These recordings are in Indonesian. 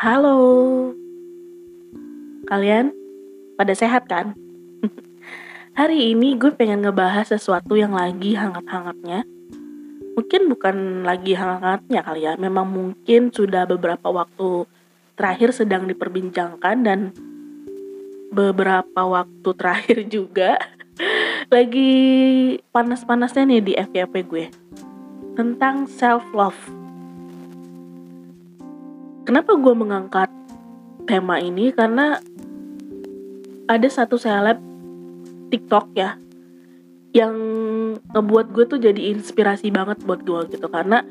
Halo. Kalian pada sehat kan? Hari ini gue pengen ngebahas sesuatu yang lagi hangat-hangatnya. Mungkin bukan lagi hangat-hangatnya kali ya, memang mungkin sudah beberapa waktu terakhir sedang diperbincangkan dan beberapa waktu terakhir juga lagi panas-panasnya nih di FYP gue tentang self love. Kenapa gue mengangkat tema ini? Karena ada satu seleb TikTok ya yang ngebuat gue tuh jadi inspirasi banget buat gue gitu karena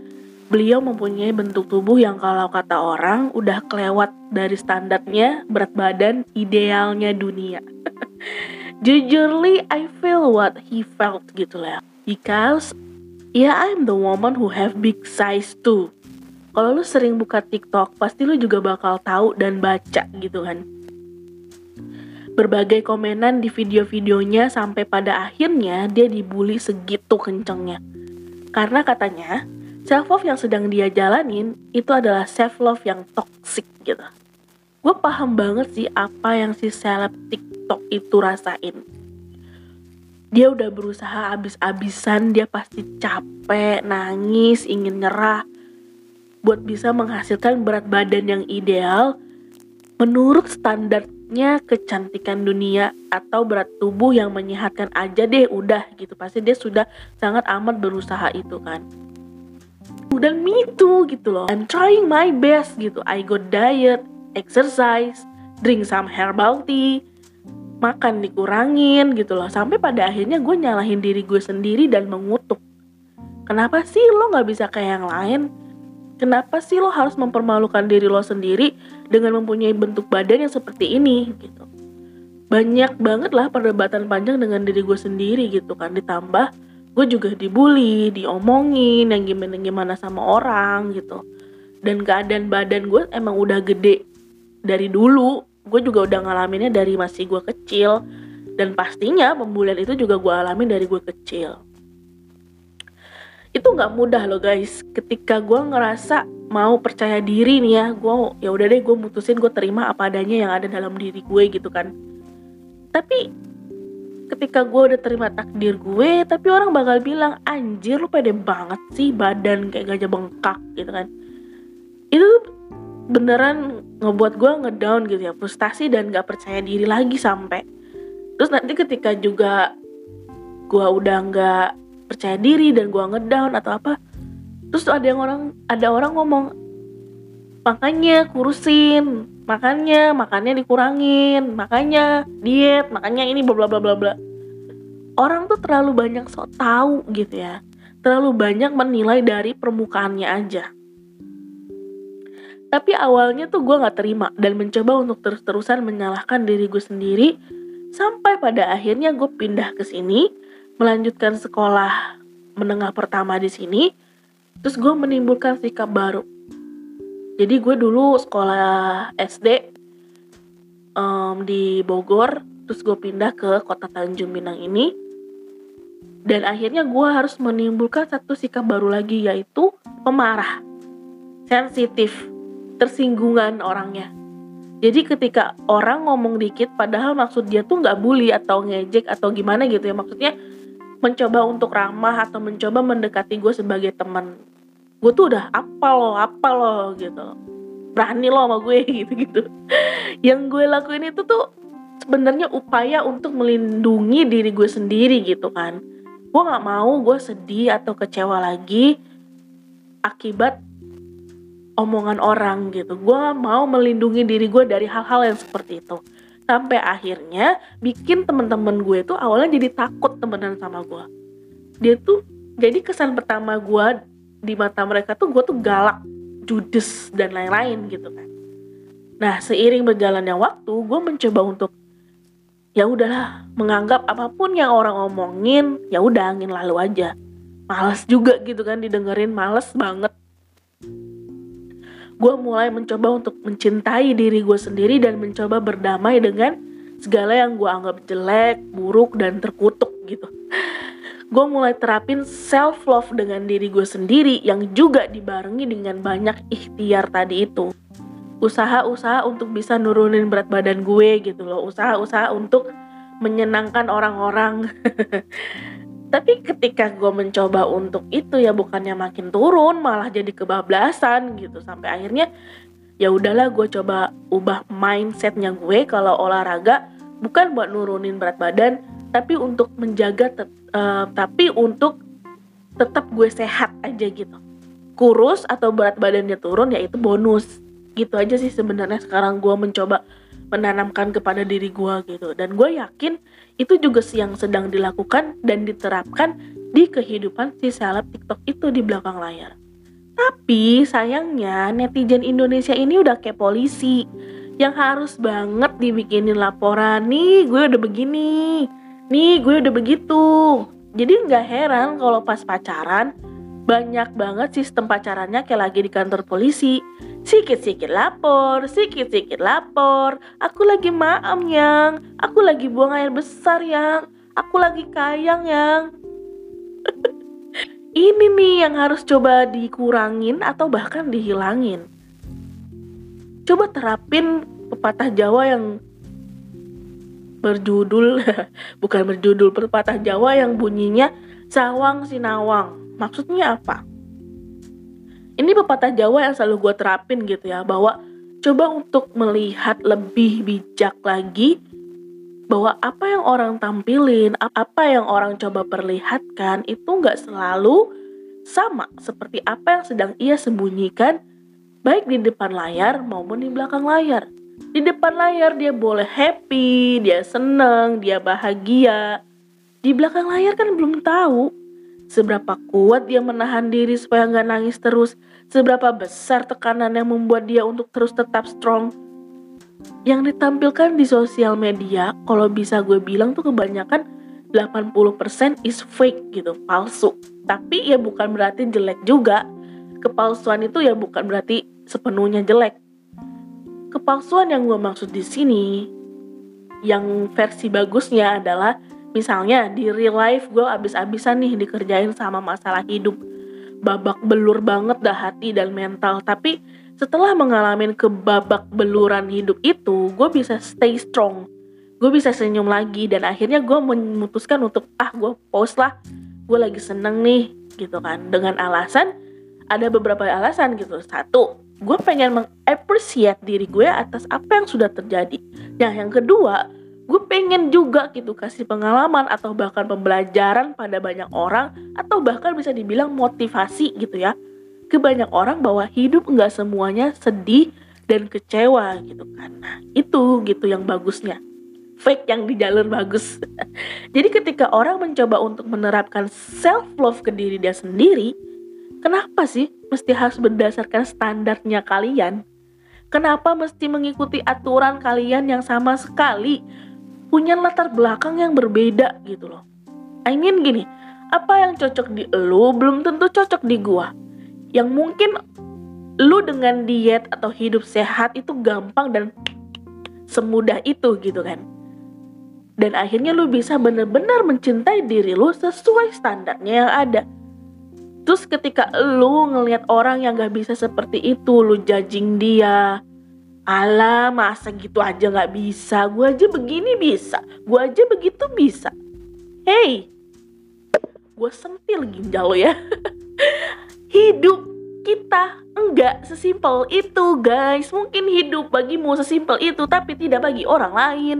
beliau mempunyai bentuk tubuh yang kalau kata orang udah kelewat dari standarnya berat badan idealnya dunia. Jujurly I feel what he felt gitu lah. Because yeah I'm the woman who have big size too. Kalau lu sering buka TikTok pasti lu juga bakal tahu dan baca gitu kan berbagai komenan di video-videonya sampai pada akhirnya dia dibully segitu kencengnya. Karena katanya, self love yang sedang dia jalanin itu adalah self love yang toxic gitu. Gue paham banget sih apa yang si seleb TikTok itu rasain. Dia udah berusaha abis-abisan, dia pasti capek, nangis, ingin nyerah buat bisa menghasilkan berat badan yang ideal menurut standar sifatnya kecantikan dunia atau berat tubuh yang menyehatkan aja deh udah gitu. Pasti dia sudah sangat amat berusaha itu kan. Udah me too gitu loh. I'm trying my best gitu. I go diet exercise drink some herbal tea makan dikurangin gitu loh. Sampai pada akhirnya gue nyalahin diri gue sendiri dan mengutuk. Kenapa sih lo nggak bisa kayak yang lain Kenapa sih lo harus mempermalukan diri lo sendiri dengan mempunyai bentuk badan yang seperti ini gitu? Banyak banget lah perdebatan panjang dengan diri gue sendiri gitu kan. Ditambah gue juga dibully, diomongin yang gimana-gimana sama orang gitu. Dan keadaan badan gue emang udah gede dari dulu. Gue juga udah ngalaminnya dari masih gue kecil. Dan pastinya pembulian itu juga gue alami dari gue kecil itu nggak mudah loh guys. Ketika gue ngerasa mau percaya diri nih ya gue ya udah deh gue mutusin gue terima apa adanya yang ada dalam diri gue gitu kan. Tapi ketika gue udah terima takdir gue tapi orang bakal bilang anjir lu pede banget sih badan kayak gajah bengkak gitu kan. Itu beneran ngebuat gue ngedown gitu ya frustasi dan gak percaya diri lagi sampai. Terus nanti ketika juga gue udah nggak percaya diri dan gue ngedown atau apa. Terus ada yang orang ada orang ngomong makanya kurusin makannya makannya dikurangin makanya diet makanya ini bla bla bla bla orang tuh terlalu banyak sok tahu gitu ya. Terlalu banyak menilai dari permukaannya aja. Tapi awalnya tuh gue nggak terima dan mencoba untuk terus-terusan menyalahkan diri gue sendiri sampai pada akhirnya gue pindah ke sini melanjutkan sekolah menengah pertama di sini, terus gue menimbulkan sikap baru. Jadi gue dulu sekolah SD um, di Bogor, terus gue pindah ke kota Tanjung Pinang ini, dan akhirnya gue harus menimbulkan satu sikap baru lagi yaitu pemarah, sensitif, tersinggungan orangnya. Jadi ketika orang ngomong dikit padahal maksud dia tuh nggak bully atau ngejek atau gimana gitu ya maksudnya mencoba untuk ramah atau mencoba mendekati gue sebagai teman. Gue tuh udah apa lo apa lo gitu. Berani lo sama gue gitu gitu yang gue lakuin itu tuh sebenarnya upaya untuk melindungi diri gue sendiri gitu kan. Gue nggak mau gue sedih atau kecewa lagi akibat omongan orang gitu. Gue mau melindungi diri gue dari hal-hal yang seperti itu sampai akhirnya bikin temen-temen gue tuh awalnya jadi takut temenan sama gue dia tuh jadi kesan pertama gue di mata mereka tuh gue tuh galak judes dan lain-lain gitu kan. Nah seiring berjalannya waktu gue mencoba untuk ya udahlah menganggap apa pun yang orang omongin ya udah angin lalu aja. Males juga gitu kan didengerin males banget gue mulai mencoba untuk mencintai diri gue sendiri dan mencoba berdamai dengan segala yang gue anggap jelek, buruk, dan terkutuk gitu. Gue mulai terapin self love dengan diri gue sendiri yang juga dibarengi dengan banyak ikhtiar tadi itu. usaha-usaha untuk bisa nurunin berat badan gue gitu loh usaha-usaha untuk menyenangkan orang-orang tapi ketika gue mencoba untuk itu ya bukannya makin turun malah jadi kebablasan gitu. Sampai akhirnya ya udahlah gue coba ubah mindsetnya gue kalau olahraga bukan buat nurunin berat badan tapi untuk menjaga uh, tapi untuk tetap gue sehat aja gitu. Kurus atau berat badannya turun ya itu bonus. Gitu aja sih sebenarnya sekarang gue mencoba menanamkan kepada diri gue gitu dan gue yakin itu juga yang sedang dilakukan dan diterapkan di kehidupan si seleb TikTok itu di belakang layar. Tapi sayangnya netizen Indonesia ini udah kayak polisi yang harus banget dibikinin laporan nih gue udah begini, nih gue udah begitu. Jadi nggak heran kalau pas pacaran banyak banget sistem pacarannya kayak lagi di kantor polisi. Sikit-sikit lapor, sikit-sikit lapor. Aku lagi maam yang, aku lagi buang air besar yang, aku lagi kayang yang. Ini nih yang harus coba dikurangin atau bahkan dihilangin. Coba terapin pepatah Jawa yang berjudul bukan berjudul pepatah Jawa yang bunyinya sawang sinawang Maksudnya apa? Ini pepatah Jawa yang selalu gue terapin gitu ya, bahwa coba untuk melihat lebih bijak lagi bahwa apa yang orang tampilin, apa yang orang coba perlihatkan itu nggak selalu sama seperti apa yang sedang ia sembunyikan baik di depan layar maupun di belakang layar. Di depan layar dia boleh happy, dia seneng, dia bahagia. Di belakang layar kan belum tahu Seberapa kuat dia menahan diri supaya nggak nangis terus. Seberapa besar tekanan yang membuat dia untuk terus tetap strong. Yang ditampilkan di sosial media, kalau bisa gue bilang tuh kebanyakan 80% is fake gitu, palsu. Tapi ya bukan berarti jelek juga. Kepalsuan itu ya bukan berarti sepenuhnya jelek. Kepalsuan yang gue maksud di sini, yang versi bagusnya adalah Misalnya di real life gue abis-abisan nih dikerjain sama masalah hidup. Babak belur banget dah hati dan mental. Tapi setelah mengalami kebabak beluran hidup itu, gue bisa stay strong. Gue bisa senyum lagi dan akhirnya gue memutuskan untuk ah gue pause lah. Gue lagi seneng nih gitu kan. Dengan alasan ada beberapa alasan gitu. Satu, gue pengen mengappreciate diri gue atas apa yang sudah terjadi. Nah yang kedua, gue pengen juga gitu kasih pengalaman atau bahkan pembelajaran pada banyak orang atau bahkan bisa dibilang motivasi gitu ya. Ke banyak orang bahwa hidup nggak semuanya sedih dan kecewa gitu kan. Nah itu gitu yang bagusnya. Fake yang di jalur bagus. Jadi ketika orang mencoba untuk menerapkan self love ke diri dia sendiri kenapa sih mesti harus berdasarkan standarnya kalian? Kenapa mesti mengikuti aturan kalian yang sama sekali punya latar belakang yang berbeda gitu loh. I mean gini, apa yang cocok di lu belum tentu cocok di gua. Yang mungkin lu dengan diet atau hidup sehat itu gampang dan semudah itu gitu kan. Dan akhirnya lu bisa bener-bener mencintai diri lu sesuai standarnya yang ada. Terus ketika lu ngelihat orang yang gak bisa seperti itu, lu judging dia, Alah masa gitu aja gak bisa. Gue aja begini bisa. Gue aja begitu bisa. Hey Gue sentil ginjal lo ya. Hidup kita enggak sesimpel itu guys. Mungkin hidup bagimu sesimpel itu Tapi tidak bagi orang lain.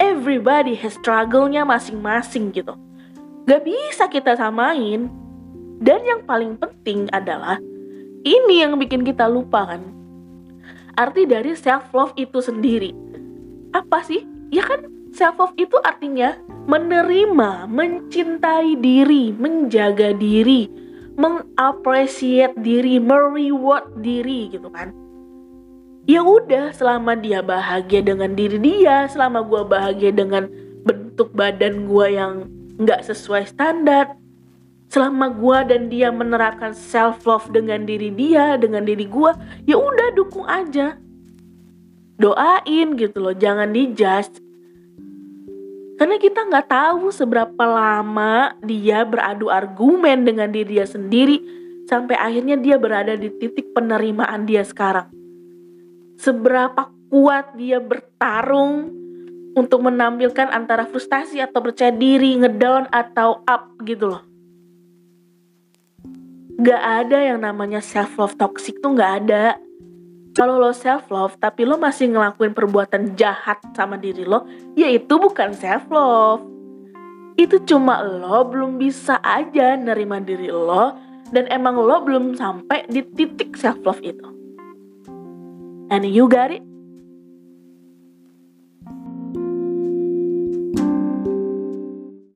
Everybody has struggle-nya masing-masing gitu. Gak bisa kita samain. Dan yang paling penting adalah Ini yang bikin kita lupa kan arti dari self love itu sendiri. Apa sih? Ya kan self love itu artinya menerima, mencintai diri, menjaga diri, mengapresiasi diri, mereward diri gitu kan. Ya udah, selama dia bahagia dengan diri dia, selama gue bahagia dengan bentuk badan gue yang nggak sesuai standar, selama gue dan dia menerapkan self love dengan diri dia dengan diri gue ya udah dukung aja. Doain gitu loh jangan dijudge. Karena kita nggak tahu seberapa lama dia beradu argumen dengan diri dia sendiri sampai akhirnya dia berada di titik penerimaan dia sekarang. Seberapa kuat dia bertarung untuk menampilkan antara frustasi atau percaya diri, ngedown atau up gitu loh. Gak ada yang namanya self love toxic tuh gak ada. Kalau lo self love tapi lo masih ngelakuin perbuatan jahat sama diri lo, ya itu bukan self love. Itu cuma lo belum bisa aja nerima diri lo dan emang lo belum sampai di titik self love itu. And you got it?